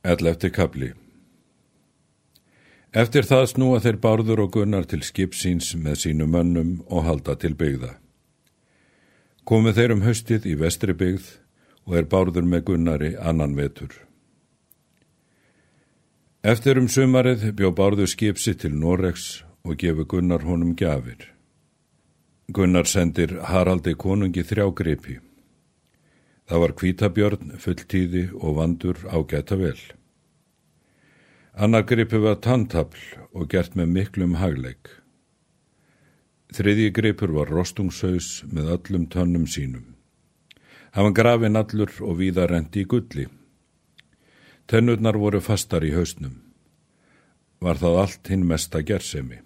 Ellefti kapli Eftir það snúa þeir bárður og gunnar til skipsíns með sínu mönnum og halda til byggða. Komu þeir um haustið í vestri byggð og er bárður með gunnari annan vetur. Eftir um sumarið bjó bárður skipsi til Noregs og gefu gunnar honum gjafir. Gunnar sendir Haraldi konungi þrjá gripi. Það var kvítabjörn, fulltíði og vandur ágæta vel. Annar gripi var tantafl og gert með miklum hagleik. Þriðji gripur var rostungshaus með öllum tönnum sínum. Hann var grafin allur og víða rendi í gulli. Tennurnar voru fastar í hausnum. Var það allt hinn mesta gersemi.